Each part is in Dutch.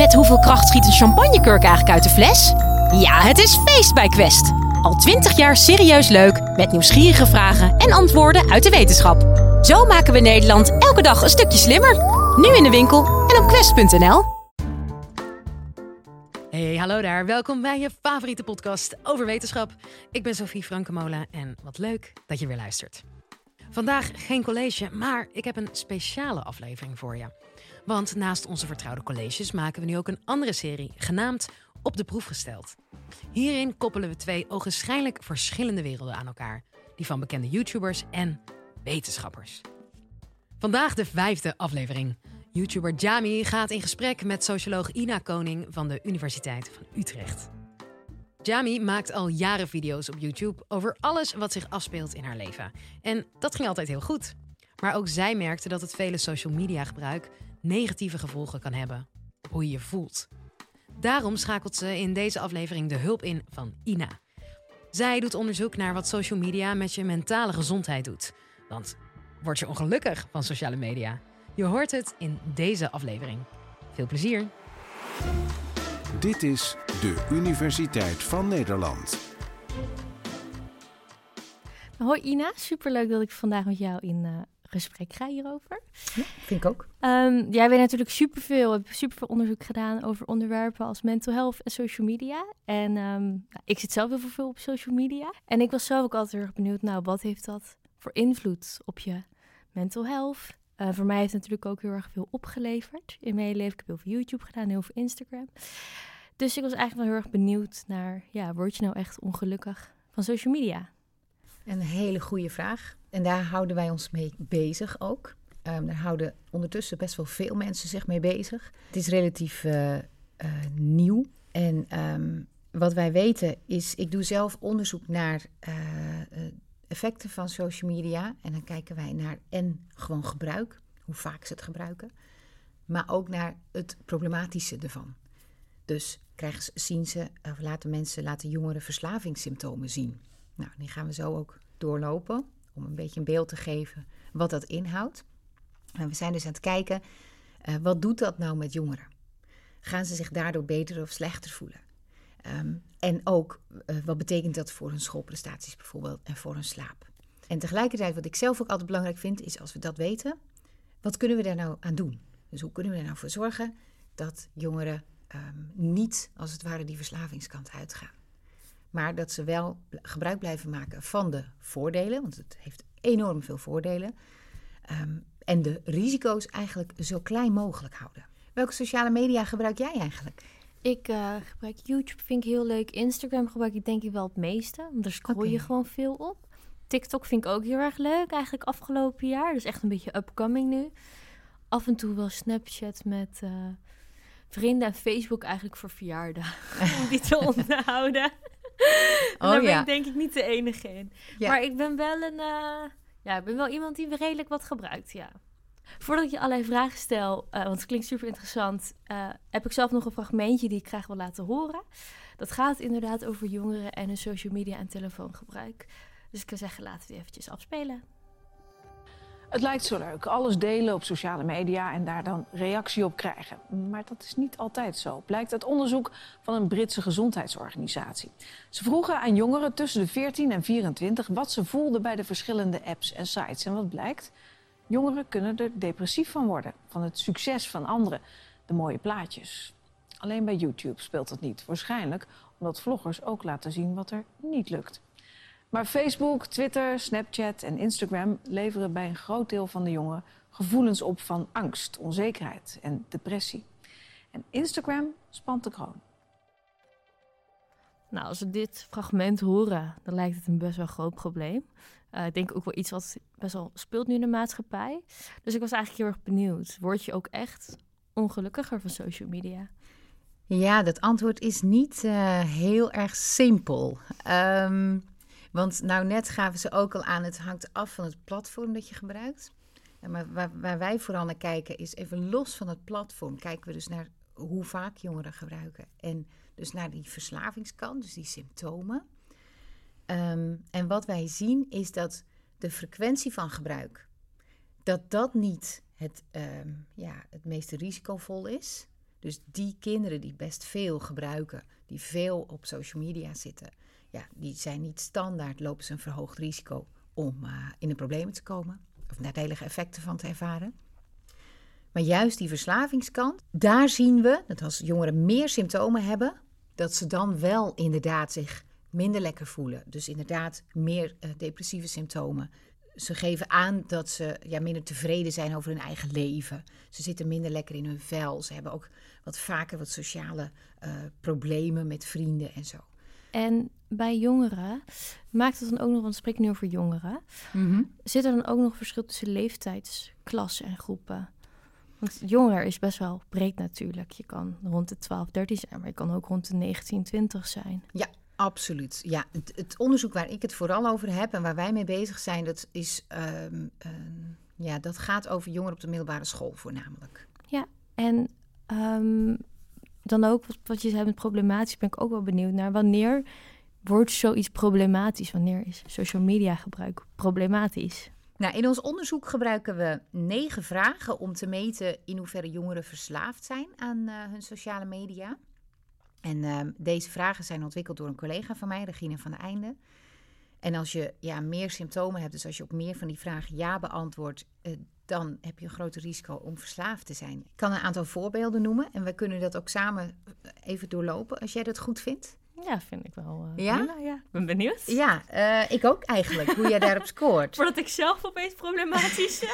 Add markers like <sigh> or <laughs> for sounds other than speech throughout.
Met hoeveel kracht schiet een champagnekurk eigenlijk uit de fles? Ja, het is feest bij Quest. Al twintig jaar serieus leuk, met nieuwsgierige vragen en antwoorden uit de wetenschap. Zo maken we Nederland elke dag een stukje slimmer. Nu in de winkel en op quest.nl. Hey, hallo daar. Welkom bij je favoriete podcast over wetenschap. Ik ben Sophie Frankemola en wat leuk dat je weer luistert. Vandaag geen college, maar ik heb een speciale aflevering voor je. Want naast onze vertrouwde colleges maken we nu ook een andere serie, genaamd Op de Proef gesteld. Hierin koppelen we twee ogenschijnlijk verschillende werelden aan elkaar: die van bekende YouTubers en wetenschappers. Vandaag de vijfde aflevering. YouTuber Jami gaat in gesprek met socioloog Ina Koning van de Universiteit van Utrecht. Jami maakt al jaren video's op YouTube over alles wat zich afspeelt in haar leven. En dat ging altijd heel goed. Maar ook zij merkte dat het vele social media gebruik negatieve gevolgen kan hebben hoe je je voelt. Daarom schakelt ze in deze aflevering de hulp in van Ina. Zij doet onderzoek naar wat social media met je mentale gezondheid doet. Want word je ongelukkig van sociale media? Je hoort het in deze aflevering. Veel plezier! Dit is de Universiteit van Nederland. Hoi Ina, superleuk dat ik vandaag met jou in uh, gesprek ga hierover. Ja, vind ik ook. Um, jij bent natuurlijk superveel, heb superveel onderzoek gedaan over onderwerpen als mental health en social media. En um, ik zit zelf heel veel op social media. En ik was zelf ook altijd erg benieuwd, nou, wat heeft dat voor invloed op je mental health? Uh, voor mij heeft het natuurlijk ook heel erg veel opgeleverd in mijn leven. Ik heb heel veel YouTube gedaan, heel veel Instagram. Dus ik was eigenlijk wel heel erg benieuwd naar, ja, word je nou echt ongelukkig van social media? Een hele goede vraag. En daar houden wij ons mee bezig ook. Um, daar houden ondertussen best wel veel mensen zich mee bezig. Het is relatief uh, uh, nieuw. En um, wat wij weten is, ik doe zelf onderzoek naar uh, effecten van social media. En dan kijken wij naar en gewoon gebruik, hoe vaak ze het gebruiken. Maar ook naar het problematische ervan. Dus krijgen, zien ze, of laten mensen, laten jongeren verslavingssymptomen zien. Nou, die gaan we zo ook doorlopen om een beetje een beeld te geven wat dat inhoudt. En we zijn dus aan het kijken, uh, wat doet dat nou met jongeren? Gaan ze zich daardoor beter of slechter voelen? Um, en ook, uh, wat betekent dat voor hun schoolprestaties bijvoorbeeld en voor hun slaap? En tegelijkertijd, wat ik zelf ook altijd belangrijk vind, is als we dat weten, wat kunnen we daar nou aan doen? Dus hoe kunnen we er nou voor zorgen dat jongeren um, niet, als het ware, die verslavingskant uitgaan? Maar dat ze wel gebruik blijven maken van de voordelen, want het heeft enorm veel voordelen. Um, en de risico's eigenlijk zo klein mogelijk houden. Welke sociale media gebruik jij eigenlijk? Ik uh, gebruik YouTube, vind ik heel leuk. Instagram gebruik ik denk ik wel het meeste, want daar scroll okay. je gewoon veel op. TikTok vind ik ook heel erg leuk, eigenlijk afgelopen jaar. Dus echt een beetje upcoming nu. Af en toe wel Snapchat met uh, vrienden en Facebook eigenlijk voor verjaardagen. <laughs> om die te <laughs> onderhouden. <laughs> Oh, daar ben ja. ik denk ik niet de enige in. Ja. Maar ik ben wel een... Uh, ja, ik ben wel iemand die redelijk wat gebruikt, ja. Voordat ik je allerlei vragen stel, uh, want het klinkt super interessant, uh, heb ik zelf nog een fragmentje die ik graag wil laten horen. Dat gaat inderdaad over jongeren en hun social media en telefoongebruik. Dus ik kan zeggen, laten we die eventjes afspelen. Het lijkt zo leuk, alles delen op sociale media en daar dan reactie op krijgen. Maar dat is niet altijd zo, blijkt uit onderzoek van een Britse gezondheidsorganisatie. Ze vroegen aan jongeren tussen de 14 en 24 wat ze voelden bij de verschillende apps en sites. En wat blijkt? Jongeren kunnen er depressief van worden, van het succes van anderen, de mooie plaatjes. Alleen bij YouTube speelt dat niet, waarschijnlijk omdat vloggers ook laten zien wat er niet lukt. Maar Facebook, Twitter, Snapchat en Instagram leveren bij een groot deel van de jongeren gevoelens op van angst, onzekerheid en depressie. En Instagram spant de kroon. Nou, als we dit fragment horen, dan lijkt het een best wel groot probleem. Uh, ik denk ook wel iets wat best wel speelt nu in de maatschappij. Dus ik was eigenlijk heel erg benieuwd. Word je ook echt ongelukkiger van social media? Ja, dat antwoord is niet uh, heel erg simpel. Um, want nou net gaven ze ook al aan, het hangt af van het platform dat je gebruikt. Maar waar, waar wij vooral naar kijken is even los van het platform. Kijken we dus naar hoe vaak jongeren gebruiken. En dus naar die verslavingskant, dus die symptomen. Um, en wat wij zien is dat de frequentie van gebruik, dat dat niet het, um, ja, het meest risicovol is. Dus die kinderen die best veel gebruiken, die veel op social media zitten, ja, die zijn niet standaard, lopen ze een verhoogd risico om uh, in de problemen te komen of nadelige effecten van te ervaren. Maar juist die verslavingskant, daar zien we dat als jongeren meer symptomen hebben, dat ze dan wel inderdaad zich minder lekker voelen. Dus inderdaad meer uh, depressieve symptomen. Ze geven aan dat ze ja, minder tevreden zijn over hun eigen leven. Ze zitten minder lekker in hun vel. Ze hebben ook wat vaker wat sociale uh, problemen met vrienden en zo. En bij jongeren, maakt het dan ook nog, want we spreken nu over jongeren, mm -hmm. zit er dan ook nog verschil tussen leeftijdsklassen en groepen? Want jonger is best wel breed natuurlijk. Je kan rond de 12, 13 zijn, maar je kan ook rond de 19, 20 zijn. Ja, absoluut. Ja, het, het onderzoek waar ik het vooral over heb en waar wij mee bezig zijn, dat, is, um, uh, ja, dat gaat over jongeren op de middelbare school voornamelijk. Ja, en um, dan ook wat, je zei met problematisch, ben ik ook wel benieuwd naar. Wanneer wordt zoiets problematisch? Wanneer is social media gebruik problematisch? Nou, in ons onderzoek gebruiken we negen vragen om te meten in hoeverre jongeren verslaafd zijn aan uh, hun sociale media. En uh, deze vragen zijn ontwikkeld door een collega van mij, Regine van der Einde. En als je ja, meer symptomen hebt, dus als je op meer van die vragen ja beantwoordt, uh, dan heb je een groter risico om verslaafd te zijn. Ik kan een aantal voorbeelden noemen en we kunnen dat ook samen even doorlopen, als jij dat goed vindt. Ja, vind ik wel. Uh, ja? Prima, ja? Ik ben benieuwd. Ja, uh, ik ook eigenlijk, hoe jij daarop scoort. <laughs> Voordat ik zelf opeens problematisch...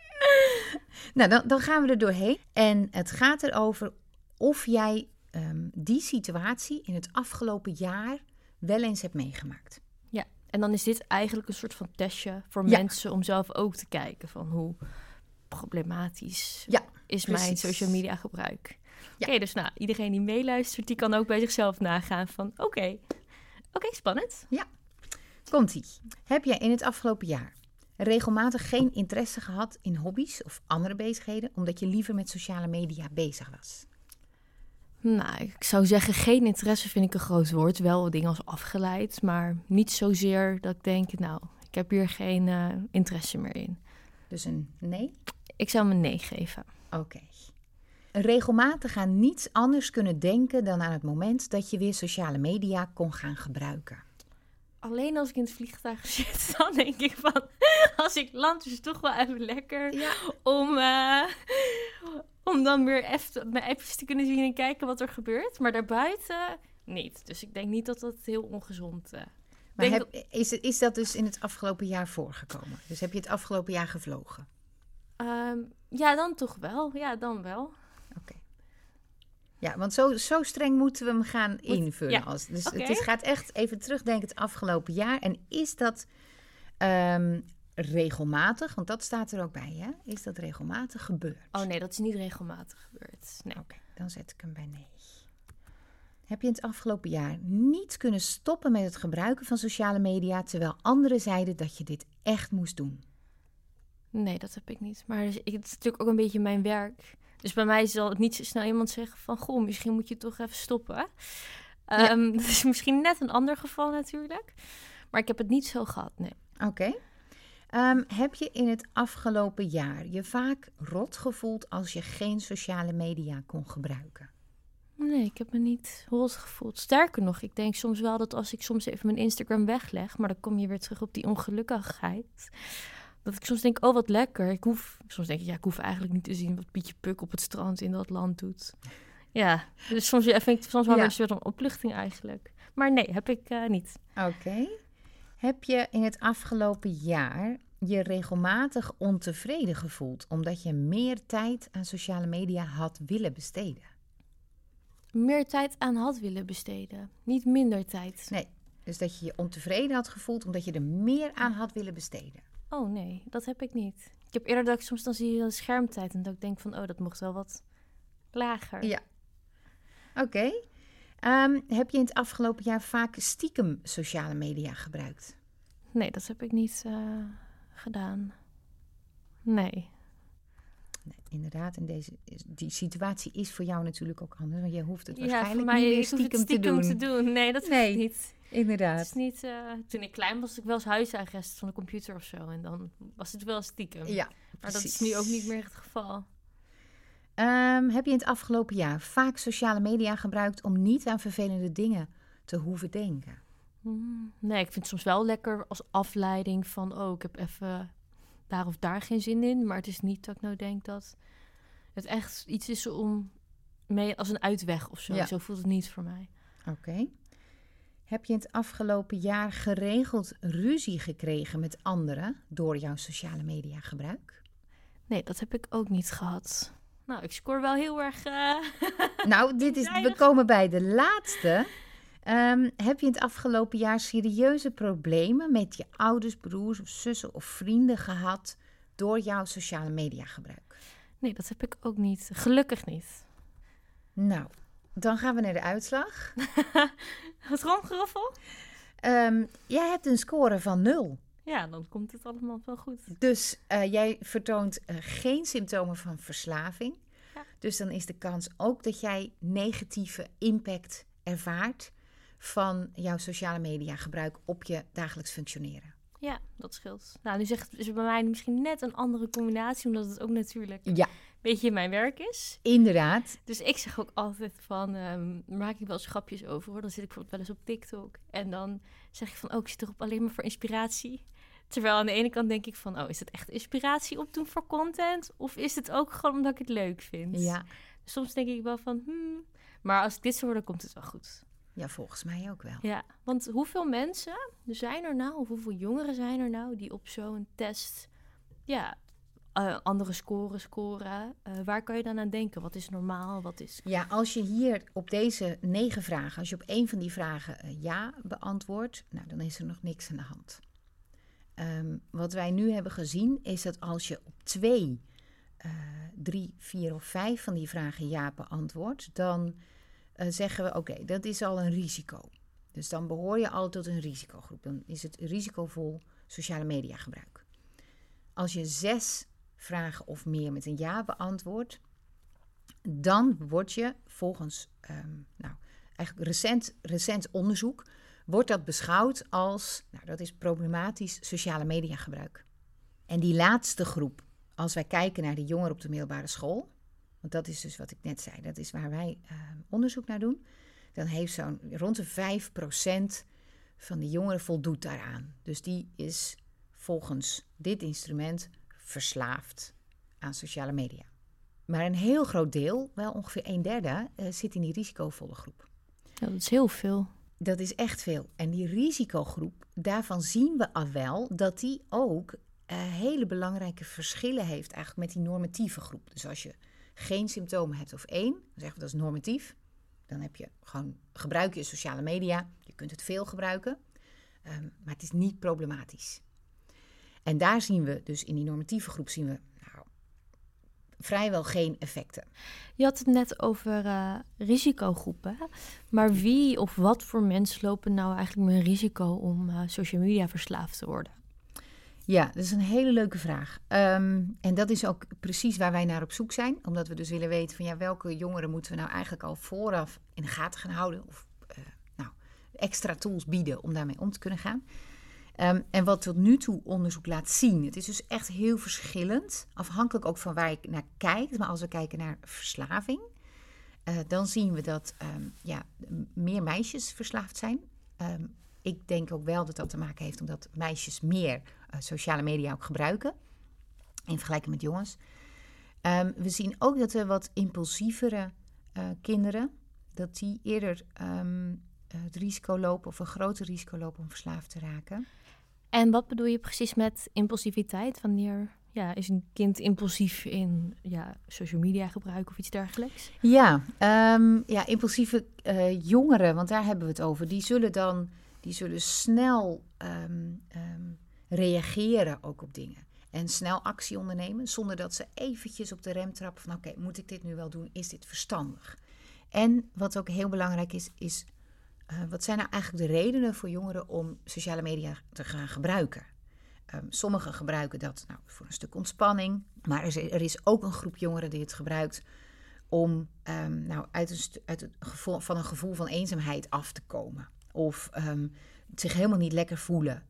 <laughs> nou, dan, dan gaan we er doorheen. En het gaat erover of jij um, die situatie in het afgelopen jaar wel eens hebt meegemaakt. En dan is dit eigenlijk een soort van testje voor ja. mensen om zelf ook te kijken van hoe problematisch ja, is precies. mijn social media gebruik. Ja. Oké, dus nou, iedereen die meeluistert, die kan ook bij zichzelf nagaan van oké, oké, okay, spannend. Ja, komt-ie. Heb jij in het afgelopen jaar regelmatig geen interesse gehad in hobby's of andere bezigheden, omdat je liever met sociale media bezig was? Nou, ik zou zeggen, geen interesse vind ik een groot woord. Wel dingen als afgeleid, maar niet zozeer dat ik denk, nou, ik heb hier geen uh, interesse meer in. Dus een nee? Ik zou een nee geven. Oké. Okay. Regelmatig aan niets anders kunnen denken dan aan het moment dat je weer sociale media kon gaan gebruiken. Alleen als ik in het vliegtuig <laughs> zit, dan denk ik van, <laughs> als ik land is het toch wel even lekker ja. om, uh, om dan weer even mijn appjes te kunnen zien en kijken wat er gebeurt. Maar daarbuiten niet. Dus ik denk niet dat dat heel ongezond is. Uh, maar heb, dat... is, is dat dus in het afgelopen jaar voorgekomen? Dus heb je het afgelopen jaar gevlogen? Um, ja, dan toch wel. Ja, dan wel. Oké. Okay. Ja, want zo, zo streng moeten we hem gaan Moet, invullen. Ja. Als, dus okay. het is, gaat echt even terugdenken het afgelopen jaar. En is dat um, regelmatig? Want dat staat er ook bij, hè? Is dat regelmatig gebeurd? Oh nee, dat is niet regelmatig gebeurd. Nee. Oké, okay, dan zet ik hem bij nee. Heb je in het afgelopen jaar niet kunnen stoppen met het gebruiken van sociale media, terwijl anderen zeiden dat je dit echt moest doen? Nee, dat heb ik niet. Maar het is natuurlijk ook een beetje mijn werk. Dus bij mij zal het niet zo snel iemand zeggen van... goh, misschien moet je toch even stoppen. Ja. Um, <laughs> dat is misschien net een ander geval natuurlijk. Maar ik heb het niet zo gehad, nee. Oké. Okay. Um, heb je in het afgelopen jaar je vaak rot gevoeld... als je geen sociale media kon gebruiken? Nee, ik heb me niet rot gevoeld. Sterker nog, ik denk soms wel dat als ik soms even mijn Instagram wegleg... maar dan kom je weer terug op die ongelukkigheid... Dat ik soms denk, oh wat lekker. Ik hoef, soms denk ik, ja, ik hoef eigenlijk niet te zien wat Pietje Puk op het strand in dat land doet. Ja, dus soms ja, vind ik soms wel ja. een soort van opluchting eigenlijk. Maar nee, heb ik uh, niet. Oké. Okay. Heb je in het afgelopen jaar je regelmatig ontevreden gevoeld omdat je meer tijd aan sociale media had willen besteden? Meer tijd aan had willen besteden, niet minder tijd. Nee, dus dat je je ontevreden had gevoeld omdat je er meer aan had willen besteden. Oh nee, dat heb ik niet. Ik heb eerder dat ik soms dan zie je schermtijd en dat ik denk van, oh, dat mocht wel wat lager. Ja. Oké. Okay. Um, heb je in het afgelopen jaar vaak stiekem sociale media gebruikt? Nee, dat heb ik niet uh, gedaan. Nee. nee. Inderdaad, en deze die situatie is voor jou natuurlijk ook anders. Want je hoeft het ja, waarschijnlijk mij, niet meer stiekem, stiekem te, doen. te doen. Nee, dat nee. ik niet. Inderdaad. Het is niet, uh, toen ik klein was, was ik wel eens huisarrest van de computer of zo. En dan was het wel stiekem. Ja, maar dat is nu ook niet meer het geval. Ehm, heb je in het afgelopen jaar vaak sociale media gebruikt om niet aan vervelende dingen te hoeven denken? Hmm, Nee, ik vind het soms wel lekker als afleiding van... oh, ik heb even daar of daar geen zin in. Maar het is niet dat ik nou denk dat het echt iets is om mee als een uitweg of zo. Ja. Zo voelt het niet voor mij. Oké. Heb je in het afgelopen jaar geregeld ruzie gekregen met anderen door jouw sociale media gebruik? Nee, dat heb ik ook niet gehad. Nou, ik scoor wel heel erg... eh, <laughs> Nou, dit is, we komen bij de laatste. Ehm, heb je in het afgelopen jaar serieuze problemen met je ouders, broers of zussen of vrienden gehad door jouw sociale media gebruik? Nee, dat heb ik ook niet. Gelukkig niet. Nou, dan gaan we naar de uitslag. <laughs> Het rondgeroffel? Ehm, jij hebt een score van 0. Ja, dan komt het allemaal wel goed. Dus eh, jij vertoont eh, geen symptomen van verslaving. Ja. Dus dan is de kans ook dat jij negatieve impact ervaart van jouw sociale media gebruik op je dagelijks functioneren. Ja, dat scheelt. Nou, nu zegt is het bij mij misschien net een andere combinatie, omdat het ook natuurlijk een Ja, beetje mijn werk is. inderdaad. Dus ik zeg ook altijd van, ehm, maak ik wel eens grapjes over hoor. Dan zit ik bijvoorbeeld wel eens op TikTok. En dan zeg ik van, oh, ik zit erop alleen maar voor inspiratie. Terwijl aan de ene kant denk ik van, oh, is het echt inspiratie opdoen voor content? Of is het ook gewoon omdat ik het leuk vind? Ja, Soms denk ik wel van, hmm. Maar als ik dit zo hoor, dan komt het wel goed. Ja, volgens mij ook wel. Ja, want hoeveel mensen zijn er nou, of hoeveel jongeren zijn er nou die op zo'n test ja, eh, andere scoren scoren? Eh, waar kan je dan aan denken? Wat is normaal? Wat is. Ja, als je hier op deze negen vragen, als je op één van die vragen eh, ja beantwoordt, nou, dan is er nog niks aan de hand. Ehm, wat wij nu hebben gezien is dat als je op twee, drie, vier of vijf van die vragen ja beantwoordt, dan eh, zeggen we oké, dat is al een risico. Dus dan behoor je al tot een risicogroep. Dan is het risicovol sociale media gebruik. Als je zes vragen of meer met een ja beantwoordt, dan word je volgens ehm, nou, eigenlijk recent, recent onderzoek, wordt dat beschouwd als, nou dat is problematisch sociale media gebruik. En die laatste groep, als wij kijken naar de jongeren op de middelbare school, want dat is dus wat ik net zei, dat is waar wij ehm, onderzoek naar doen, dan heeft zo'n rond de 5% van de jongeren voldoet daaraan. Dus die is volgens dit instrument verslaafd aan sociale media. Maar een heel groot deel, wel ongeveer een derde, eh, zit in die risicovolle groep. Ja, dat is heel veel. Dat is echt veel. En die risicogroep, daarvan zien we al wel dat die ook eh, hele belangrijke verschillen heeft eigenlijk met die normatieve groep. Dus als je geen symptomen hebt of één, dan zeggen we dat is normatief. Dan heb je gewoon, gebruik je sociale media. Je kunt het veel gebruiken, ehm, maar het is niet problematisch. En daar zien we dus in die normatieve groep zien we nou, vrijwel geen effecten. Je had het net over eh, risicogroepen. Maar wie of wat voor mensen lopen nou eigenlijk een risico om eh, social media verslaafd te worden? Ja, dat is een hele leuke vraag. Ehm, en dat is ook precies waar wij naar op zoek zijn. Omdat we dus willen weten van ja, welke jongeren moeten we nou eigenlijk al vooraf in de gaten gaan houden. Of eh, nou, extra tools bieden om daarmee om te kunnen gaan. Ehm, en wat tot nu toe onderzoek laat zien, het is dus echt heel verschillend. Afhankelijk ook van waar je naar kijkt. Maar als we kijken naar verslaving, eh, dan zien we dat ehm, ja, meer meisjes verslaafd zijn. Ik denk ook wel dat dat te maken heeft omdat meisjes meer sociale media ook gebruiken. In vergelijking met jongens. Ehm, we zien ook dat er wat impulsievere eh, kinderen, dat die eerder ehm, eh, het risico lopen of een groter risico lopen om verslaafd te raken. En wat bedoel je precies met impulsiviteit? Wanneer ja, is een kind impulsief in ja, social media gebruik of iets dergelijks? Ja, ehm, ja impulsieve eh, jongeren, want daar hebben we het over, die zullen dan die zullen snel reageren ook op dingen. En snel actie ondernemen, zonder dat ze eventjes op de rem trappen van oké, moet ik dit nu wel doen? Is dit verstandig? En wat ook heel belangrijk is, is eh, wat zijn nou eigenlijk de redenen voor jongeren om sociale media te gaan gebruiken? Ehm, sommigen gebruiken dat nou, voor een stuk ontspanning, maar er is, er is ook een groep jongeren die het gebruikt om ehm, nou, uit, een uit het gevoel, van een gevoel van eenzaamheid af te komen. Of ehm, zich helemaal niet lekker voelen.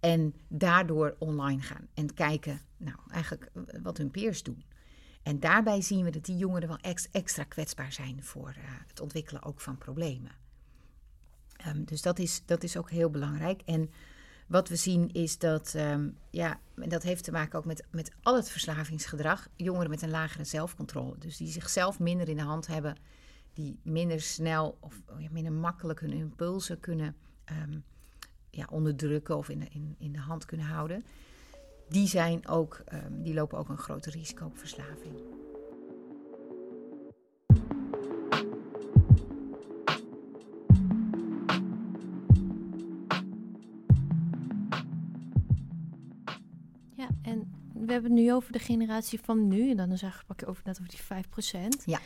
En daardoor online gaan en kijken, nou, eigenlijk eh, wat hun peers doen. En daarbij zien we dat die jongeren wel extra kwetsbaar zijn voor uh, het ontwikkelen ook van problemen. Um, dus dat is, dat is ook heel belangrijk. En wat we zien is dat, um, ja, en dat heeft te maken ook met, met al het verslavingsgedrag, jongeren met een lagere zelfcontrole. Dus die zichzelf minder in de hand hebben, die minder snel of ja, minder makkelijk hun impulsen kunnen um, ja, onderdrukken of in de, in, in de hand kunnen houden. Die, zijn ook, um, die lopen ook een groter risico op verslaving. Ja, en we hebben het nu over de generatie van nu. En dan is eigenlijk pak je over, net over die 5%. Ja.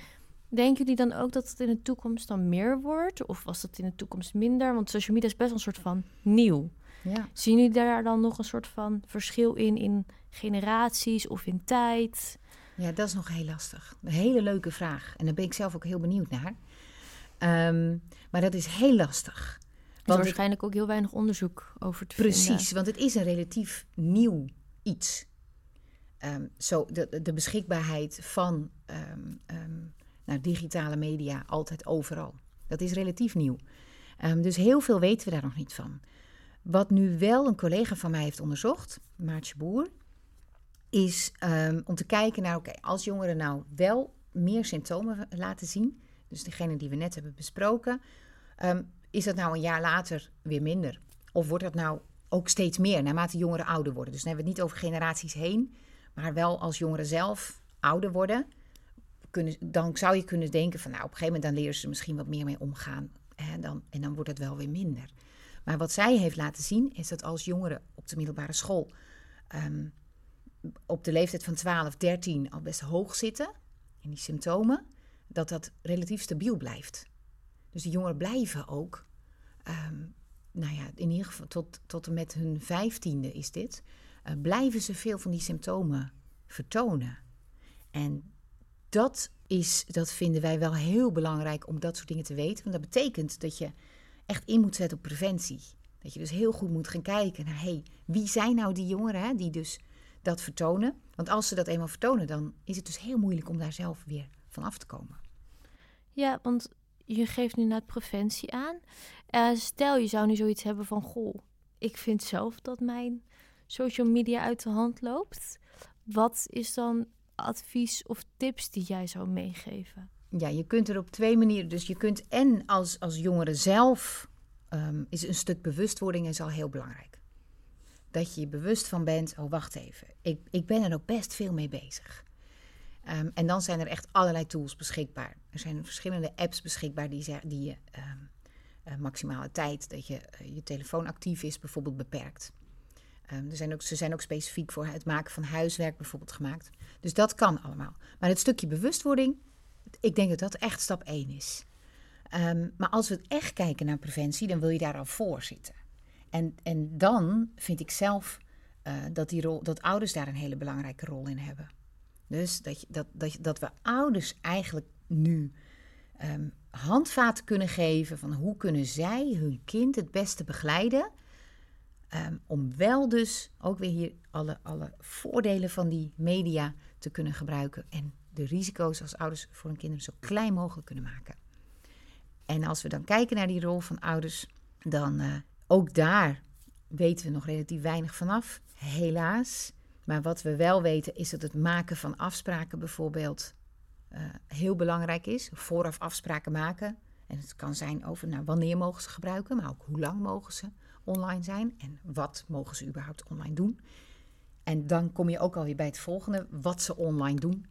Denken jullie dan ook dat het in de toekomst dan meer wordt? Of was het in de toekomst minder? Want social media is best wel een soort van nieuw. Ja. Zien jullie daar dan nog een soort van verschil in, in generaties of in tijd? Ja, dat is nog heel lastig. Een hele leuke vraag. En daar ben ik zelf ook heel benieuwd naar. Um, maar dat is heel lastig. Er is waarschijnlijk ook heel weinig onderzoek over te precies. Precies, want het is een relatief nieuw iets. Um, zo de, de beschikbaarheid van um, nou, digitale media altijd overal. Dat is relatief nieuw. dus heel veel weten we daar nog niet van. Wat nu wel een collega van mij heeft onderzocht, Maartje Boer, is um, om te kijken naar, oké, als jongeren nou wel meer symptomen laten zien, dus degene die we net hebben besproken, um, is dat nou een jaar later weer minder? Of wordt dat nou ook steeds meer naarmate jongeren ouder worden? Dus dan hebben we het niet over generaties heen, maar wel als jongeren zelf ouder worden, kunnen, dan zou je kunnen denken van, nou, op een gegeven moment dan leren ze misschien wat meer mee omgaan. Hè, dan, en dan wordt het wel weer minder. Maar wat zij heeft laten zien is dat als jongeren op de middelbare school um, op de leeftijd van 12, 13 al best hoog zitten in die symptomen, dat dat relatief stabiel blijft. Dus die jongeren blijven ook, um, nou ja, in ieder geval tot, tot en met hun vijftiende is dit, uh, blijven ze veel van die symptomen vertonen. En dat, is, dat vinden wij wel heel belangrijk om dat soort dingen te weten. Want dat betekent dat je echt in moet zetten op preventie. Dat je dus heel goed moet gaan kijken naar, hey, wie zijn nou die jongeren hè, die dus dat vertonen? Want als ze dat eenmaal vertonen, dan is het dus heel moeilijk om daar zelf weer van af te komen. Ja, want je geeft nu net preventie aan. Uh, stel, je zou nu zoiets hebben van, goh, ik vind zelf dat mijn social media uit de hand loopt. Wat is dan advies of tips die jij zou meegeven? Ja, je kunt er op twee manieren. Dus je kunt en als, als jongere zelf um, is een stuk bewustwording is al heel belangrijk. Dat je je bewust van bent, oh wacht even, ik, ik ben er ook best veel mee bezig. Um, en dan zijn er echt allerlei tools beschikbaar. Er zijn verschillende apps beschikbaar die, die je um, uh, maximale tijd dat je uh, je telefoon actief is bijvoorbeeld beperkt. Um, er zijn ook, ze zijn ook specifiek voor het maken van huiswerk bijvoorbeeld gemaakt. Dus dat kan allemaal. Maar het stukje bewustwording, ik denk dat dat echt stap 1 is. Um, maar als we echt kijken naar preventie, dan wil je daar al voor zitten. En, en dan vind ik zelf uh, dat, die rol, dat ouders daar een hele belangrijke rol in hebben. Dus dat, dat, dat, dat we ouders eigenlijk nu um, handvaten kunnen geven van hoe kunnen zij hun kind het beste begeleiden. Um, om wel dus ook weer hier alle, alle voordelen van die media te kunnen gebruiken. En de risico's als ouders voor hun kinderen zo klein mogelijk kunnen maken. En als we dan kijken naar die rol van ouders, dan uh, ook daar weten we nog relatief weinig vanaf, helaas. Maar wat we wel weten is dat het maken van afspraken bijvoorbeeld uh, heel belangrijk is. Vooraf afspraken maken. En het kan zijn over nou, wanneer mogen ze gebruiken, maar ook hoe lang mogen ze online zijn en wat mogen ze überhaupt online doen. En dan kom je ook alweer bij het volgende, wat ze online doen.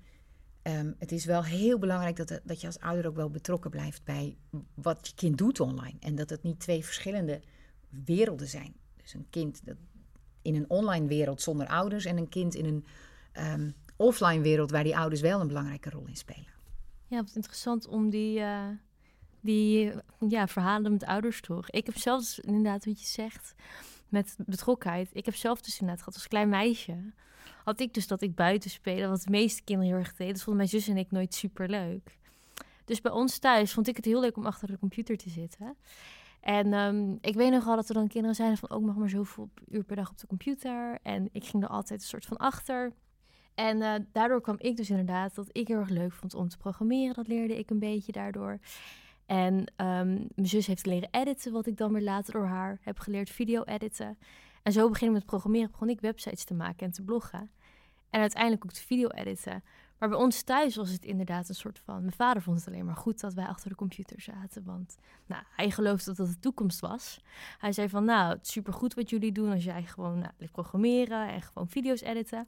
Um, het is wel heel belangrijk dat, dat je als ouder ook wel betrokken blijft bij wat je kind doet online. En dat het niet twee verschillende werelden zijn. Dus een kind dat in een online wereld zonder ouders en een kind in een um, offline wereld waar die ouders wel een belangrijke rol in spelen. Ja, wat interessant om die, uh, die ja, verhalen met ouders toch. Ik heb zelfs inderdaad wat je zegt met betrokkenheid. Ik heb zelf dus inderdaad gehad als klein meisje had ik dus dat ik buiten spelen, wat de meeste kinderen heel erg deden. Dat vonden mijn zus en ik nooit super leuk. Dus bij ons thuis vond ik het heel leuk om achter de computer te zitten. En um, ik weet nog dat er dan kinderen zijn van ook oh, nog maar zoveel uur per dag op de computer. En ik ging er altijd een soort van achter. En eh, daardoor kwam ik dus inderdaad dat ik heel erg leuk vond om te programmeren. Dat leerde ik een beetje daardoor. En ehm, mijn zus heeft leren editen, wat ik dan weer later door haar heb geleerd video editen. En zo beginnen met programmeren, begon ik websites te maken en te bloggen. En uiteindelijk ook de video editen. Maar bij ons thuis was het inderdaad een soort van... Mijn vader vond het alleen maar goed dat wij achter de computer zaten. Want nou, hij geloofde dat dat de toekomst was. Hij zei van, nou, het is supergoed wat jullie doen... als jij gewoon nou, programmeren en gewoon video's editen.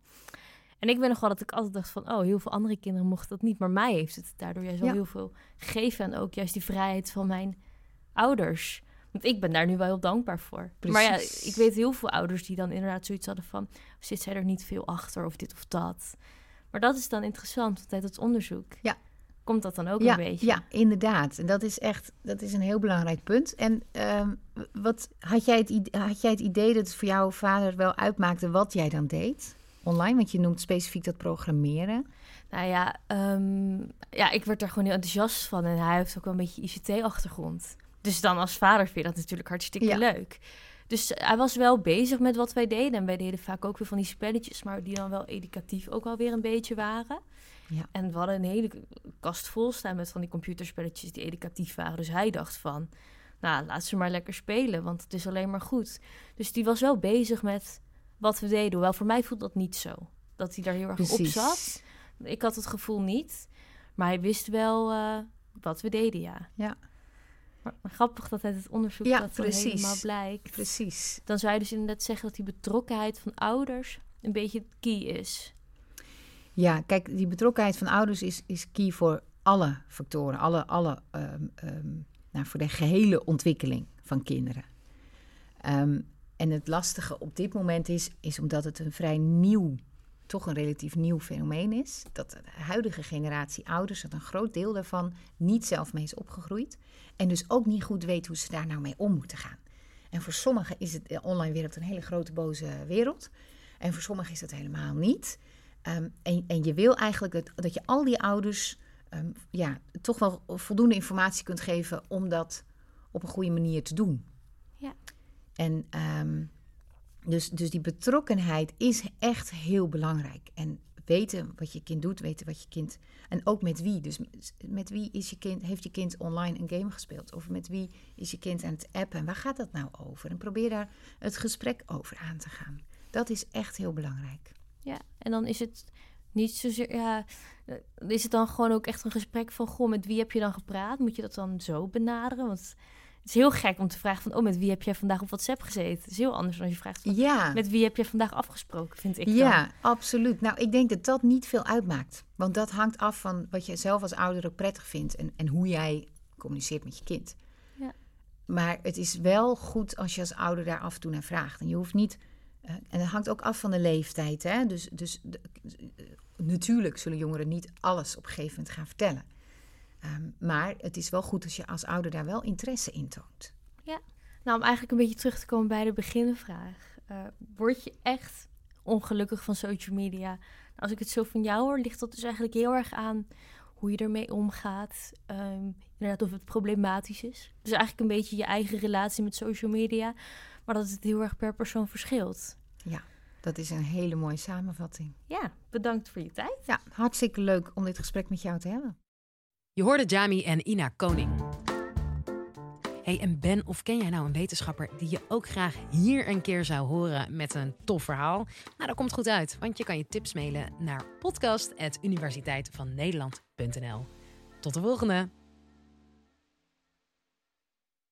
En ik ben nog wel dat ik altijd dacht van... oh, heel veel andere kinderen mochten dat niet. Maar mij heeft het daardoor juist wel heel veel gegeven. En ook juist die vrijheid van mijn ouders... Want ik ben daar nu wel heel dankbaar voor. Precies. Maar ja, ik weet heel veel ouders die dan inderdaad zoiets hadden van... zit zij er niet veel achter of dit of dat. Maar dat is dan interessant, want uit het onderzoek ja. komt dat dan ook een beetje. Ja, inderdaad. En dat is echt dat is een heel belangrijk punt. En um, wat, had, jij het, had jij het idee dat het voor jouw vader wel uitmaakte wat jij dan deed online? Want je noemt specifiek dat programmeren. Nou ja, um, ja, ik werd er gewoon heel enthousiast van. En hij heeft ook wel een beetje ICT-achtergrond. Dus dan als vader vind je dat natuurlijk hartstikke leuk. Dus hij was wel bezig met wat wij deden. En wij deden vaak ook weer van die spelletjes, maar die dan wel educatief ook alweer een beetje waren. Ja. En we hadden een hele kast vol staan met van die computerspelletjes die educatief waren. Dus hij dacht van, nou, laat ze maar lekker spelen, want het is alleen maar goed. Dus die was wel bezig met wat we deden. Hoewel voor mij voelt dat niet zo. Dat hij daar heel erg Precies. op zat. Ik had het gevoel niet. Maar hij wist wel uh, wat we deden, ja. Ja. Maar, grappig dat uit het onderzoek ja, dat precies. helemaal blijkt. Precies. Dan zou je dus inderdaad zeggen dat die betrokkenheid van ouders een beetje key is. Ja, kijk, die betrokkenheid van ouders is, is key voor alle factoren, alle, alle, um, um, nou, voor de gehele ontwikkeling van kinderen. Um, en het lastige op dit moment is, is omdat het een vrij nieuw toch een relatief nieuw fenomeen is. Dat de huidige generatie ouders, dat een groot deel daarvan niet zelf mee is opgegroeid. En dus ook niet goed weet hoe ze daar nou mee om moeten gaan. En voor sommigen is het de online wereld een hele grote boze wereld. En voor sommigen is dat helemaal niet. Ehm, en, en, je wil eigenlijk dat, dat je al die ouders um, ja, toch wel voldoende informatie kunt geven om dat op een goede manier te doen. En um, dus, dus die betrokkenheid is echt heel belangrijk. En weten wat je kind doet, weten wat je kind. En ook met wie. Dus met wie is je kind, heeft je kind online een game gespeeld? Of met wie is je kind aan het appen? En waar gaat dat nou over? En probeer daar het gesprek over aan te gaan. Dat is echt heel belangrijk. Ja, en dan is het niet zozeer. Ja, eh, is het dan gewoon ook echt een gesprek van: Goh, met wie heb je dan gepraat? Moet je dat dan zo benaderen? Want het is heel gek om te vragen van, oh, met wie heb jij vandaag op WhatsApp gezeten? Het is heel anders dan als je vraagt van, ja. met wie heb jij vandaag afgesproken, vind ik Ja, absoluut. Nou, ik denk dat dat niet veel uitmaakt. Want dat hangt af van wat je zelf als ouder ook prettig vindt en, en hoe jij communiceert met je kind. Ja. Maar het is wel goed als je als ouder daar af en toe naar vraagt. En je hoeft niet... Uh, en dat hangt ook af van de leeftijd. Hè? Dus, dus natuurlijk zullen jongeren niet alles op een gegeven moment gaan vertellen. Ehm, maar het is wel goed als je als ouder daar wel interesse in toont. Ja, nou om eigenlijk een beetje terug te komen bij de beginvraag. Uh, word je echt ongelukkig van social media? Nou, als ik het zo van jou hoor, ligt dat dus eigenlijk heel erg aan hoe je ermee omgaat. Um, inderdaad, of het problematisch is. Dus eigenlijk een beetje je eigen relatie met social media. Maar dat het heel erg per persoon verschilt. Ja, dat is een hele mooie samenvatting. Ja, bedankt voor je tijd. Ja, hartstikke leuk om dit gesprek met jou te hebben. Je hoorde Jami en Ina Koning. Hey, en ben of ken jij nou een wetenschapper die je ook graag hier een keer zou horen met een tof verhaal? Nou, dat komt goed uit, want je kan je tips mailen naar podcast.universiteitvannederland.nl. Tot de volgende!